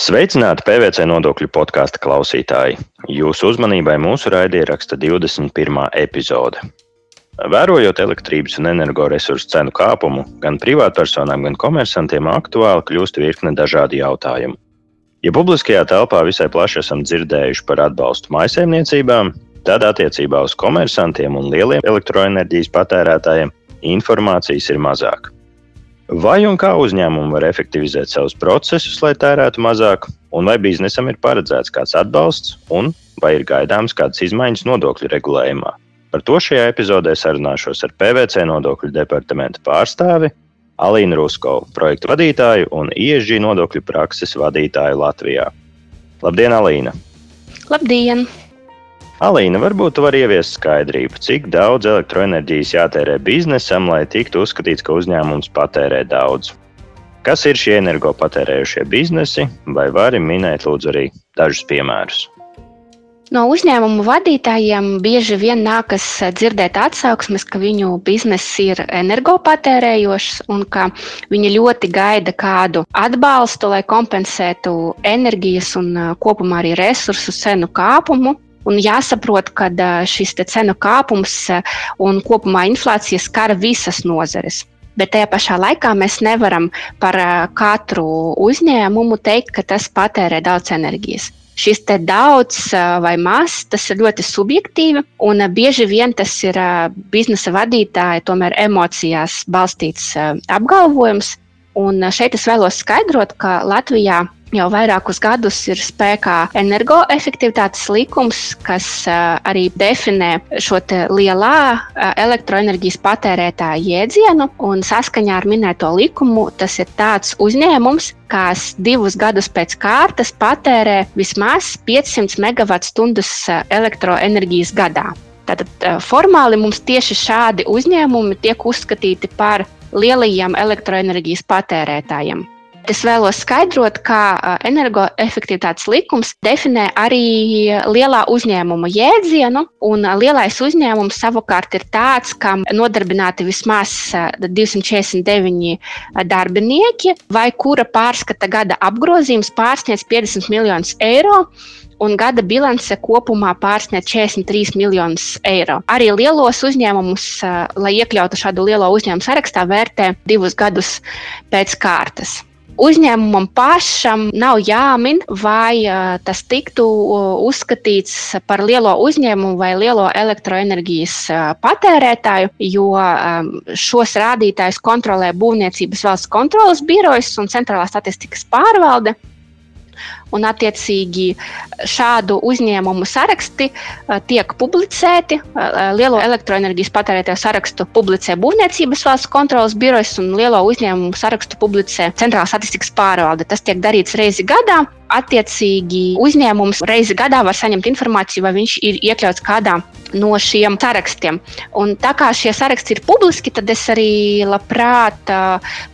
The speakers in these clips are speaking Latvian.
Sveicināti PVC nodokļu podkāstu klausītāji! Jūsu uzmanībai mūsu raidieraksta 21. epizode. Vērojot elektrības un energoresursu cenu kāpumu, gan privātpersonām, gan komersantiem aktuāli kļūst virkne dažādi jautājumi. Ja publiskajā telpā visai plaši esam dzirdējuši par atbalstu maisaimniecībām, tad attiecībā uz komersantiem un lieliem elektroenerģijas patērētājiem informācijas ir mazāk. Vai un kā uzņēmumi var efektivizēt savus procesus, lai tērētu mazāk, un vai biznesam ir paredzēts kāds atbalsts, un vai ir gaidāms kādas izmaiņas nodokļu regulējumā? Par to šajā epizodē sarunāšos ar PVC nodokļu departamenta pārstāvi Alīnu Ruskovu, projektu vadītāju un ISG nodokļu prakses vadītāju Latvijā. Labdien, Alīna! Labdien! Alīna, varbūt tu vari ieviest skaidrību, cik daudz elektroenerģijas jātērē biznesam, lai tiktu uzskatīts, ka uzņēmums patērē daudz. Kas ir šie energopatērējušie biznesi, vai vari minēt lūdzu arī dažus piemērus? No uzņēmumu vadītājiem bieži vien nākas dzirdēt atsauksmes, ka viņu bizness ir energopatērējošs un ka viņi ļoti gaida kādu atbalstu, lai kompensētu enerģijas un kopumā arī resursu cenu kāpumu. Un jāsaprot, ka šis cenu kāpums un kopumā inflācija skar visas nozares. Bet tajā pašā laikā mēs nevaram par katru uzņēmumu teikt, ka tas patērē daudz enerģijas. Šis te daudz vai maz, tas ir ļoti subjektīvi, un bieži vien tas ir biznesa vadītāja tomēr emocijās balstīts apgalvojums. Un šeit es vēlos skaidrot, ka Latvijā Jau vairākus gadus ir spēkā energoefektivitātes likums, kas arī definē šo lielā elektroenerģijas patērētāja jēdzienu. Saskaņā ar minēto likumu tas ir tāds uzņēmums, kas divus gadus pēc kārtas patērē vismaz 500 MWh elektroenerģijas gadā. Tātad formāli mums tieši šādi uzņēmumi tiek uzskatīti par lielajiem elektroenerģijas patērētājiem. Es vēlos skaidrot, kā energoefektivitātes likums definē arī lielā uzņēmuma jēdzienu, un lielais uzņēmums savukārt ir tāds, kam nodarbināti vismaz 249 darbinieki, vai kura pārskata gada apgrozījums pārsniedz 50 miljonus eiro un gada bilance kopumā pārsniedz 43 miljonus eiro. Arī lielos uzņēmumus, lai iekļautu šādu lielo uzņēmumu sarakstā, vērtē divus gadus pēc kārtas uzņēmumam pašam nav jāmin, vai tas tiktu uzskatīts par lielo uzņēmumu vai lielo elektroenerģijas patērētāju, jo šos rādītājus kontrolē Būvniecības valsts kontrolas birojas un centrālā statistikas pārvalde. Un, attiecīgi, šādu uzņēmumu saraksti tiek publicēti. Lielo elektroenerģijas patērētāju sarakstu publicē Būvniecības valsts kontrolas birojas un lielo uzņēmumu sarakstu publicē Centrālā statistikas pārvalde. Tas tiek darīts reizi gadā. Attiecīgi, uzņēmums reizi gadā var saņemt informāciju, vai viņš ir iekļauts kādā no šiem sarakstiem. Un tā kā šie saraksti ir publiski, tad es arī labprāt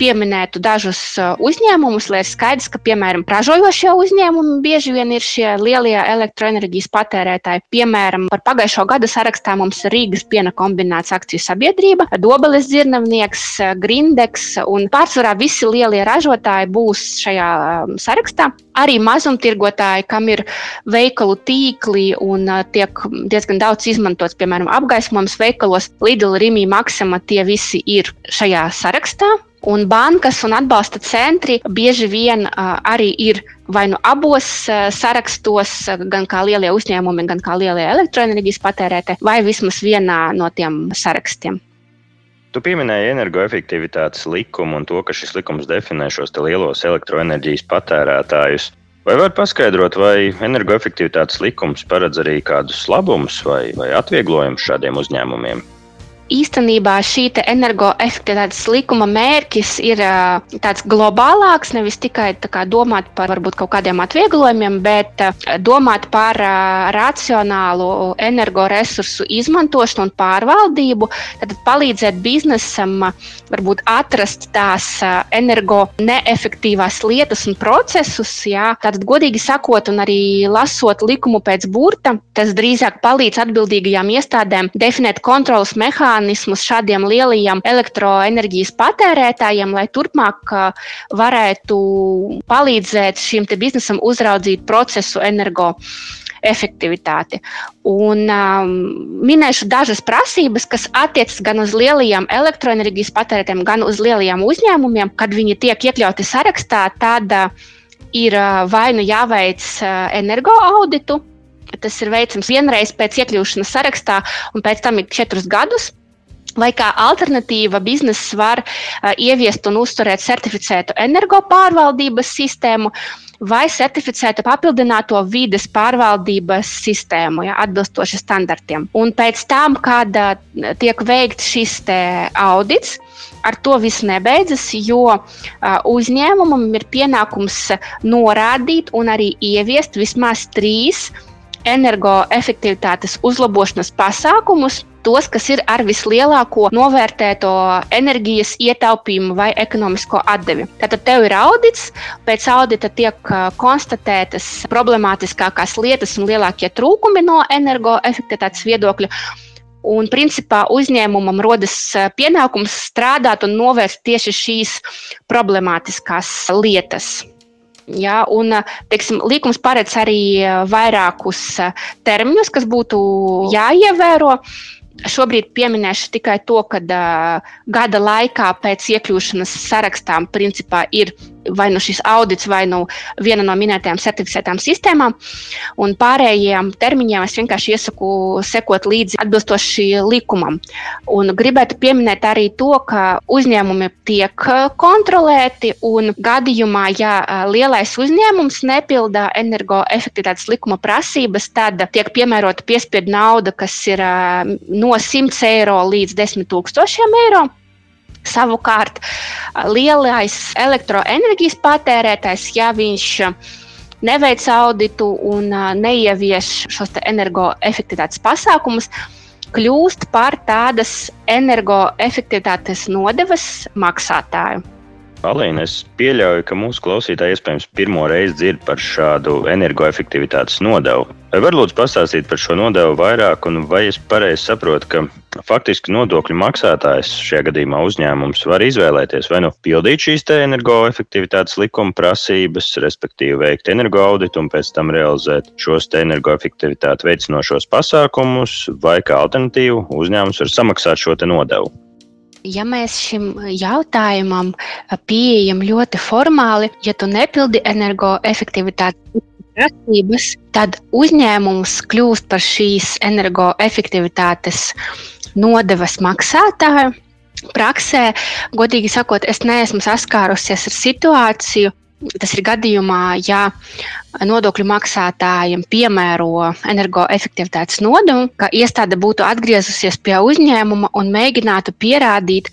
pieminētu dažus uzņēmumus, lai ir skaidrs, ka, piemēram, ražojošie uzņēmumi bieži vien ir šie lielie elektroenerģijas patērētāji. Piemēram, par pagājušo gadu sarakstā mums ir Rīgas piena kombinācija akciju sabiedrība, Dobeles dzirnavnieks, Grindeks un pārsvarā visi lielie ražotāji būs šajā sarakstā. Arī mazumtirgotāji, kam ir veikalu tīkli un tiek diezgan daudz izmantots piemēram, apgaismojums veikalos, Lidl, Rīgā, Maksima, tie visi ir šajā sarakstā. Un bankas un atbalsta centri bieži vien uh, arī ir vai nu abos uh, sarakstos, gan kā lielie uzņēmumi, gan kā lielie elektroenerģijas patērētāji, vai vismaz vienā no tiem sarakstiem. Tu pieminēji energoefektivitātes likumu un to, ka šis likums definē šos lielos elektroenerģijas patērētājus. Vai var paskaidrot, vai energoefektivitātes likums paredz arī kādus labumus vai, vai atvieglojumus šādiem uzņēmumiem? Īstenībā šī energoefektivitātes likuma mērķis ir tāds globālāks, nevis tikai kā, domāt par varbūt kaut kādiem atvieglojumiem, bet domāt par racionālu energoresursu izmantošanu un pārvaldību, tad palīdzēt biznesam varbūt atrast tās energo neefektīvās lietas un procesus. Jā. Tātad, godīgi sakot, un arī lasot likumu pēc burta, tas drīzāk palīdz atbildīgajām iestādēm definēt kontrolas mehānismus mehānismus šādiem lielajiem elektroenerģijas patērētājiem, lai turpmāk varētu palīdzēt šim biznesam uzraudzīt procesu energo efektivitāti. Un, um, minēšu dažas prasības, kas attiecas gan uz lielajiem elektroenerģijas patērētājiem, gan uz lielajiem uzņēmumiem. Kad viņi tiek iekļauti sarakstā, tad uh, ir uh, vai nu jāveic uh, energoauditu. Tas ir veicams vienreiz pēc iekļūšanas sarakstā, un pēc tam ir četrus gadus. Vai kā alternatīva biznesa var uh, ieviest un uzturēt certificētu energopārvaldības sistēmu, vai certificētu papildināto vides pārvaldības sistēmu, ja, atbilstoši standartiem. Un pēc tam, kad uh, tiek veikts šis audits, ar to viss nebeidzas, jo uh, uzņēmumam ir pienākums norādīt un arī ieviest vismaz trīs energoefektivitātes uzlabošanas pasākumus, tos, kas ir ar vislielāko novērtēto enerģijas ietaupījumu vai ekonomisko atdevi. Tātad tev ir audits, pēc audita tiek konstatētas problemātiskākās lietas un lielākie trūkumi no energoefektivitātes viedokļa. Un, principā, uzņēmumam rodas pienākums strādāt un novērst tieši šīs problemātiskās lietas. Ja, un, teiksim, likums paredz arī vairākus termiņus, kas būtu jāievēro. Šobrīd pieminēšu tikai to, ka uh, gada laikā pēc iekļūšanas sarakstā principā ir vai nu šis audits, vai nu viena no minētajām certificētām sistēmām. Un pārējiem termiņiem es vienkārši iesaku sekot līdzi atbilstoši likumam. Un gribētu pieminēt arī to, ka uzņēmumi tiek kontrolēti un gadījumā, ja lielais uzņēmums nepildā energoefektivitātes likuma prasības, tad tiek piemērota piespiedu nauda, kas ir no 100 eiro līdz 10 tūkstošiem eiro. Savukārt, lielais elektroenerģijas patērētājs, ja viņš neveic auditu un neievieš šos energoefektivitātes pasākumus, kļūst par tādas energoefektivitātes nodevas maksātāju. Alīna, es pieļauju, ka mūsu klausītāji iespējams pirmo reizi dzird par šādu energoefektivitātes nodevu. Vai var lūdzu pastāstīt par šo nodevu vairāk, un vai es pareizi saprotu, ka faktiski nodokļu maksātājs, šajā gadījumā uzņēmums, var izvēlēties vai nu pildīt šīs energoefektivitātes likuma prasības, respektīvi veikt energoauditu un pēc tam realizēt šos energoefektivitāti veicinošos pasākumus, vai kā alternatīvu uzņēmums var samaksāt šo nodevu? Ja mēs šim jautājumam pieejam ļoti formāli, ja tu nepildi energoefektivitātes prasības, tad uzņēmums kļūst par šīs energoefektivitātes nodevas maksātāju. Praksē, godīgi sakot, es neesmu saskārusies ar situāciju, Tas ir gadījumā, ja nodokļu maksātājiem piemēro energoefektivitātes nodevu, ka iestāde būtu atgriezusies pie uzņēmuma un mēģinātu pierādīt,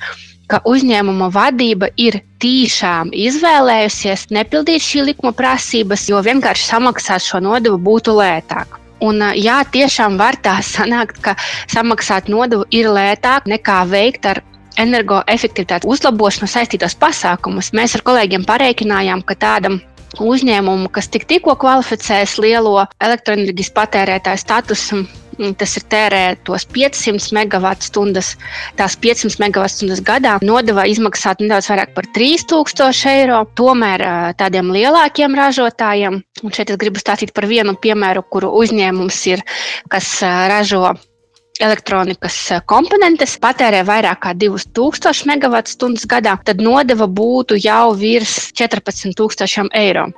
ka uzņēmuma vadība ir tīšām izvēlējusies nepildīt šī likuma prasības, jo vienkārši samaksāt šo nodevu būtu lētāk. Un, jā, tiešām var tā sanākt, ka samaksāt nodevu ir lētāk nekā veikt ar energoefektivitātes uzlabošanu saistītos pasākumus. Mēs ar kolēģiem pareikinājām, ka tādam uzņēmumu, kas tik, tikko kvalificēs lielo elektroenerģijas patērētāju statusu, tas ir tērē tos 500 MWh, tās 500 MWh gadā, nodeva izmaksāt nedaudz vairāk par 3000 eiro. Tomēr tādiem lielākiem ražotājiem, un šeit es gribu stāstīt par vienu piemēru, kuru uzņēmums ir, kas ražo elektronikas eh, komponentes patērē vairāk kā 2000 MWh gadā, tad nodeva būtu jau virs 14,000 eiro.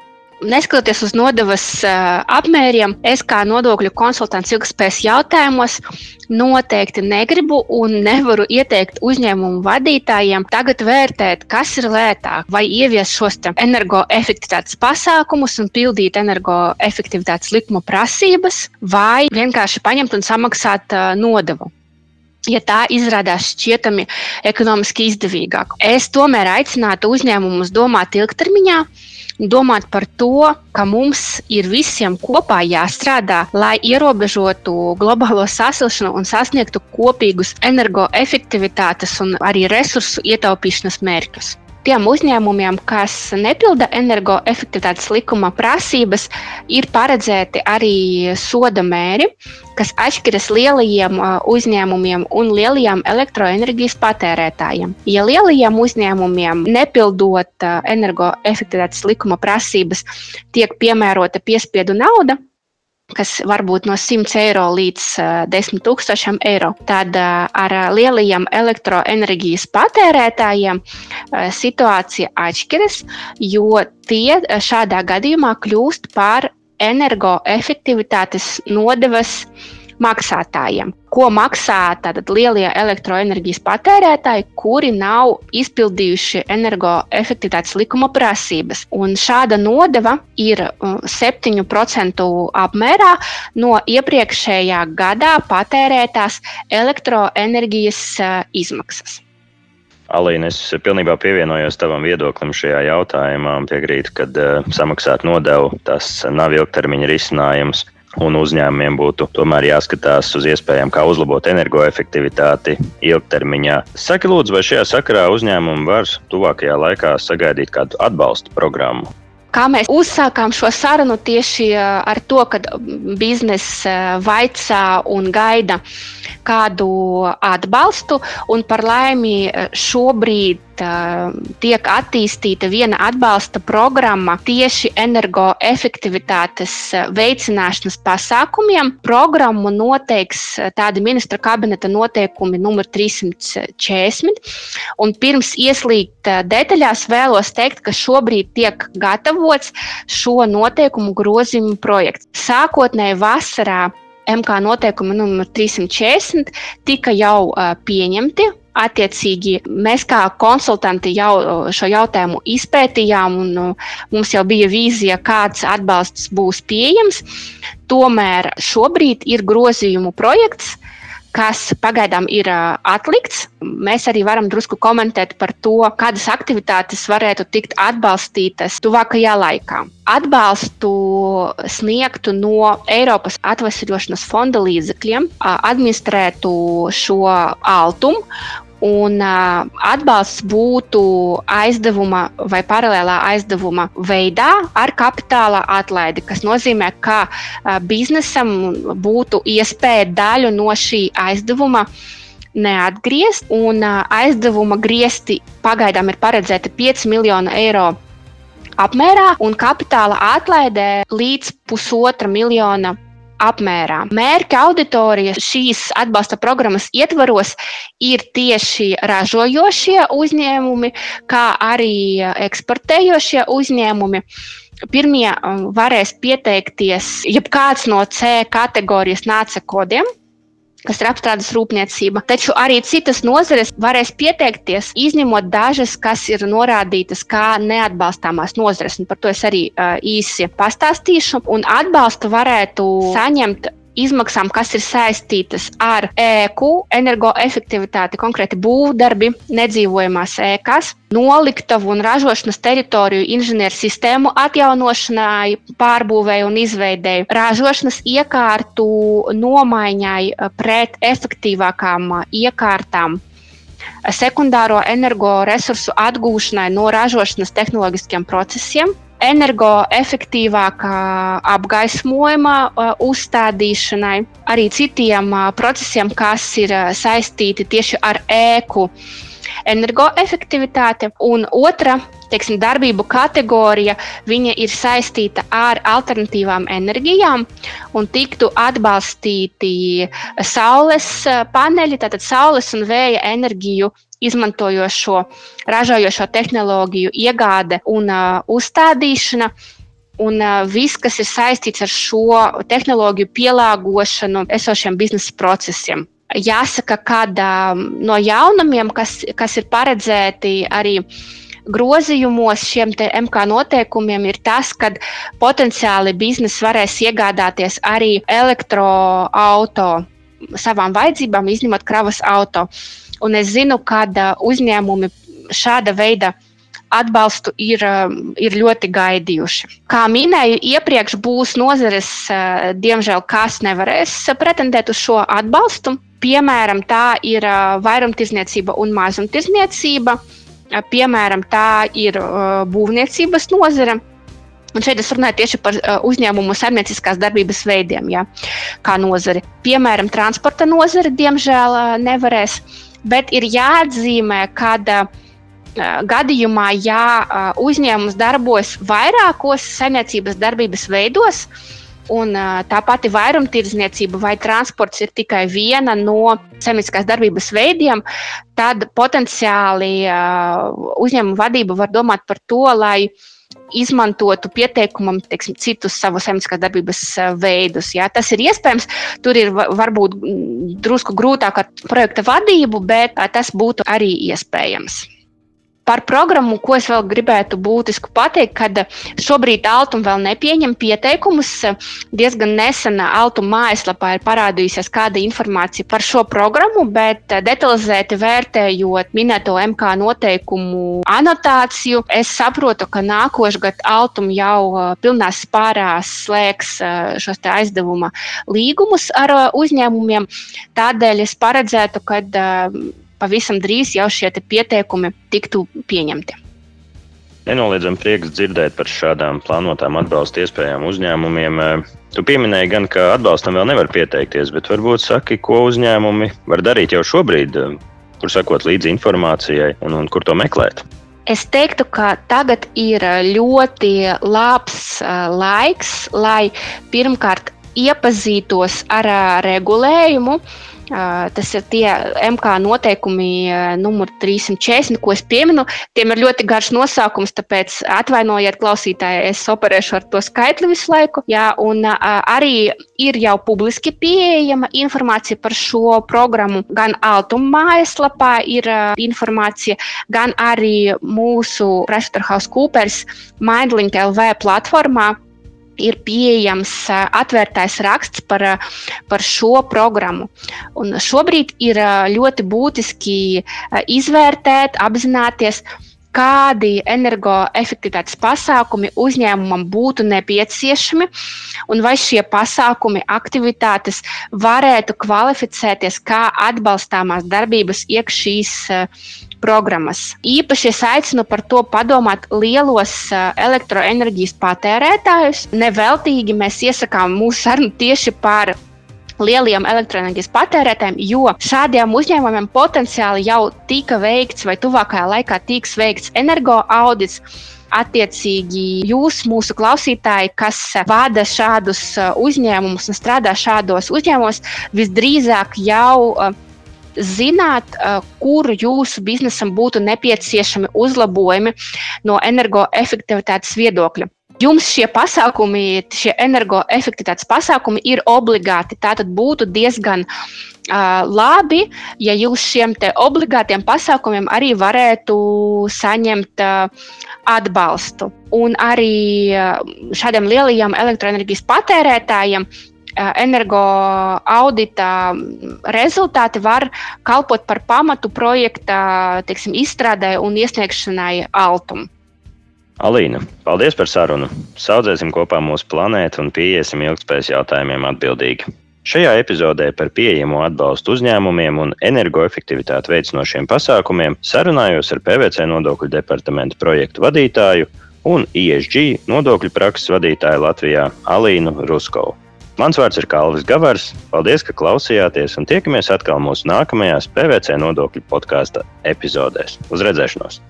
Neskatoties uz nodevas apmēriem, es kā nodokļu konsultants ilgspējas jautājumos noteikti negribu un nevaru ieteikt uzņēmumu vadītājiem tagad vērtēt, kas ir lētāk, vai ievies šos energoefektivitātes pasākumus un pildīt energoefektivitātes likuma prasības, vai vienkārši paņemt un samaksāt nodevu ja tā izrādās šķietami ekonomiski izdevīgāk. Es tomēr aicinātu uzņēmumus domāt ilgtermiņā, domāt par to, ka mums ir visiem kopā jāstrādā, lai ierobežotu globālo sasilšanu un sasniegtu kopīgus energoefektivitātes un arī resursu ietaupīšanas mērķus. Tiem uzņēmumiem, kas nepilda energoefektivitātes likuma prasības, ir paredzēti arī soda mēri, kas atšķiras lielajiem uzņēmumiem un lielajiem elektroenerģijas patērētājiem. Ja lielajiem uzņēmumiem nepildot energoefektivitātes likuma prasības, tiek piemērota piespiedu nauda, kas var būt no 100 eiro līdz 10 tūkstošiem eiro. Tad ar lielajiem elektroenerģijas patērētājiem situācija atšķiras, jo tie šādā gadījumā kļūst par energoefektivitātes nodevas maksātājiem. Ko maksā tātad lielie elektroenerģijas patērētāji, kuri nav izpildījuši energoefektivitātes likuma prasības. Un šāda nodeva ir 7% uh, apmērā no iepriekšējā gadā patērētās elektroenerģijas uh, izmaksas. Alīna, es pilnībā pievienojos tavam viedoklim šajā jautājumā un piekrītu, ka uh, samaksāt nodevu tas nav ilgtermiņa risinājums. Un uzņēmumiem būtu tomēr jāskatās uz iespējām, kā uzlabot energoefektivitāti ilgtermiņā. Saki, lūdzu, vai šajā sakarā uzņēmumi var tuvākajā laikā sagaidīt kādu atbalsta programmu? Kā mēs uzsākām šo sarunu tieši eh, ar to, ka biznesa eh, vaicā un gaida kādu atbalstu, un par laimi eh, šobrīd tiek attīstīta viena atbalsta programma tieši energoefektivitātes veicināšanas pasākumiem. Programmu noteiks tādi ministra kabineta noteikumi numur 340. Un pirms ieslīgt detaļās vēlos teikt, ka šobrīd tiek gatavots šo noteikumu grozījumu projekts. Sākotnēji vasarā MK noteikumi numur 340 tika jau pieņemti Attiecīgi, mēs kā konsultanti jau šo jautājumu izpētījām, un mums jau bija vīzija, kāds atbalsts būs pieejams. Tomēr šobrīd ir grozījumu projekts, kas pagaidām ir atlikts. Mēs arī varam drusku komentēt par to, kādas aktivitātes varētu tikt atbalstītas tuvākajā laikā. Atbalstu sniegtu no Eiropas atvesļošanas fonda līdzekļiem, administrētu šo altumu un uh, atbalsts būtu aizdevuma vai paralēlā aizdevuma veidā ar kapitāla atlaidi, kas nozīmē, ka uh, biznesam būtu iespēja daļu no šī aizdevuma neatgriezt, un uh, aizdevuma griezti pagaidām ir paredzēti 5 miljonu eiro apmērā, un kapitāla atlaidē līdz pusotra miljona apmērā. Mērķa auditorija šīs atbalsta programmas ietvaros ir tieši ražojošie uzņēmumi, kā arī eksportējošie uzņēmumi. Pirmie um, varēs pieteikties jebkāds no C kategorijas nāca kodiem, kas ir apstrādes rūpniecība. Taču arī citas nozares varēs pieteikties, izņemot dažas, kas ir norādītas kā neatbalstāmās nozares. Par to es arī uh, īsi pastāstīšu. Un atbalstu varētu saņemt izmaksām, kas ir saistītas ar ēku, energoefektivitāti, konkrēti būvdarbi, nedzīvojamās ēkas, noliktavu un ražošanas teritoriju inženieru sistēmu atjaunošanai, pārbūvēju un izveidēju, ražošanas iekārtu nomaiņai pret efektīvākām iekārtām sekundāro energoresursu atgūšanai no ražošanas tehnoloģiskiem procesiem, energoefektīvākā apgaismojuma uzstādīšanai, arī citiem procesiem, kas ir saistīti tieši ar ēku energoefektivitāti. Un otra teiksim, darbību kategorija ir saistīta ar alternatīvām enerģijām un tiktu atbalstīti saules paneļi, tātad saules un vēja enerģiju izmantojošo, ražojošo tehnoloģiju iegāde un uh, uzstādīšana. Un uh, viss, kas ir saistīts ar šo tehnoloģiju pielāgošanu esošiem biznesa procesiem. Jāsaka, ka uh, no jaunumiem, kas, kas ir paredzēti arī grozījumos šiem MK noteikumiem, ir tas, ka potenciāli biznesa varēs iegādāties arī elektroautorātu savām vajadzībām, izņemot kravas auto. Un es zinu, ka uzņēmumi šāda veida atbalstu ir, ir ļoti gaidījuši. Kā minēju, iepriekš būs nozares, diemžēl, kas nevarēs pretendēt uz šo atbalstu. Piemēram, tā ir vairumtirdzniecība un mazumtirdzniecība. Piemēram, tā ir būvniecības nozara. Un šeit es runāju tieši par uzņēmumu saimnieciskās darbības veidiem, ja, kā nozari. Piemēram, transporta nozare, diemžēl, nevarēs, bet ir jāatzīmē, ka gadījumā, ja uzņēmums darbojas vairākos saimniecības darbības veidos, un tā pati vairumtirdzniecība vai transports ir tikai viena no saimnieciskās darbības veidiem, tad potenciāli uzņēmuma vadība var domāt par to, lai izmantotu pieteikumam teiksim, citus savus saimnieciskās darbības veidus. Jā. Tas ir iespējams. Tur ir varbūt drusku grūtāk ar projekta vadību, bet tas būtu arī iespējams. Par programmu, ko es vēl gribētu būtisku pateikt, kad šobrīd Altuma vēl nepieņem pieteikumus. Diezgan nesen Altuma mājaslapā ir parādījusies kāda informācija par šo programmu, bet detalizēti vērtējot minēto MK noteikumu anotāciju, es saprotu, ka nākošais gads Altuma jau pilnā spārā slēgs šos aizdevuma līgumus ar uzņēmumiem. Tādēļ es paredzētu, ka pavisam drīz jau šie pieteikumi tiktu pieņemti. Nenoliedzami prieks dzirdēt par šādām plānotām atbalsta iespējām uzņēmumiem. Tu pieminēji gan, ka atbalstam vēl nevar pieteikties, bet varbūt saki, ko uzņēmumi var darīt jau šobrīd, kur sakot līdzi informācijai un, un kur to meklēt. Es teiktu, ka tagad ir ļoti labs laiks, lai pirmkārt iepazītos ar regulējumu, Tas ir tie MK noteikumi, numur 340, ko es pieminu. Tiem ir ļoti garš nosaukums, tāpēc atvainojiet, klausītāji, es operēšu ar to skaitli visu laiku. Jā, un arī ir jau publiski pieejama informācija par šo programmu. Gan Altuma mājaslapā ir informācija, gan arī mūsu PricewaterhouseCoopers Mindlink LV platformā ir pieejams atvērtais raksts par, par šo programmu. Un šobrīd ir ļoti būtiski izvērtēt, apzināties, kādi energoefektivitātes pasākumi uzņēmumam būtu nepieciešami, un vai šie pasākumi, aktivitātes varētu kvalificēties kā atbalstāmās darbības iekš šīs programmas. Īpaši es aicinu par to padomāt lielos elektroenerģijas patērētājus. Neveltīgi mēs iesakām mūsu sarunu tieši par lieliem elektroenerģijas patērētājiem, jo šādiem uzņēmumiem potenciāli jau tika veikts vai tuvākajā laikā tiks veikts energoaudits. Attiecīgi, jūs, mūsu klausītāji, kas vada šādus uzņēmumus un strādā šādos uzņēmumos, visdrīzāk jau zināt, kur jūsu biznesam būtu nepieciešami uzlabojumi no energoefektivitātes viedokļa. Jums šie pasākumi, šie energoefektivitātes pasākumi ir obligāti. Tātad būtu diezgan uh, labi, ja jūs šiem obligātiem pasākumiem arī varētu saņemt uh, atbalstu. Un arī uh, šādiem lielajiem elektroenerģijas patērētājiem energoaudita rezultāti var kalpot par pamatu projekta teiksim, izstrādē un iesniegšanai Altum. Alīna, paldies par sarunu. Saudzēsim kopā mūsu planētu un pieiesim ilgspējas jautājumiem atbildīgi. Šajā epizodē par pieejamo atbalstu uzņēmumiem un energoefektivitāti veicinošiem pasākumiem sarunājos ar PVC nodokļu departamenta projektu vadītāju un ISG nodokļu prakses vadītāju Latvijā Alīnu Ruskovu. Mans vārds ir Kalvis Gavars. Paldies, ka klausījāties, un tiekamies atkal mūsu nākamajās PVC nodokļu podkāstu epizodēs. Uz redzēšanos!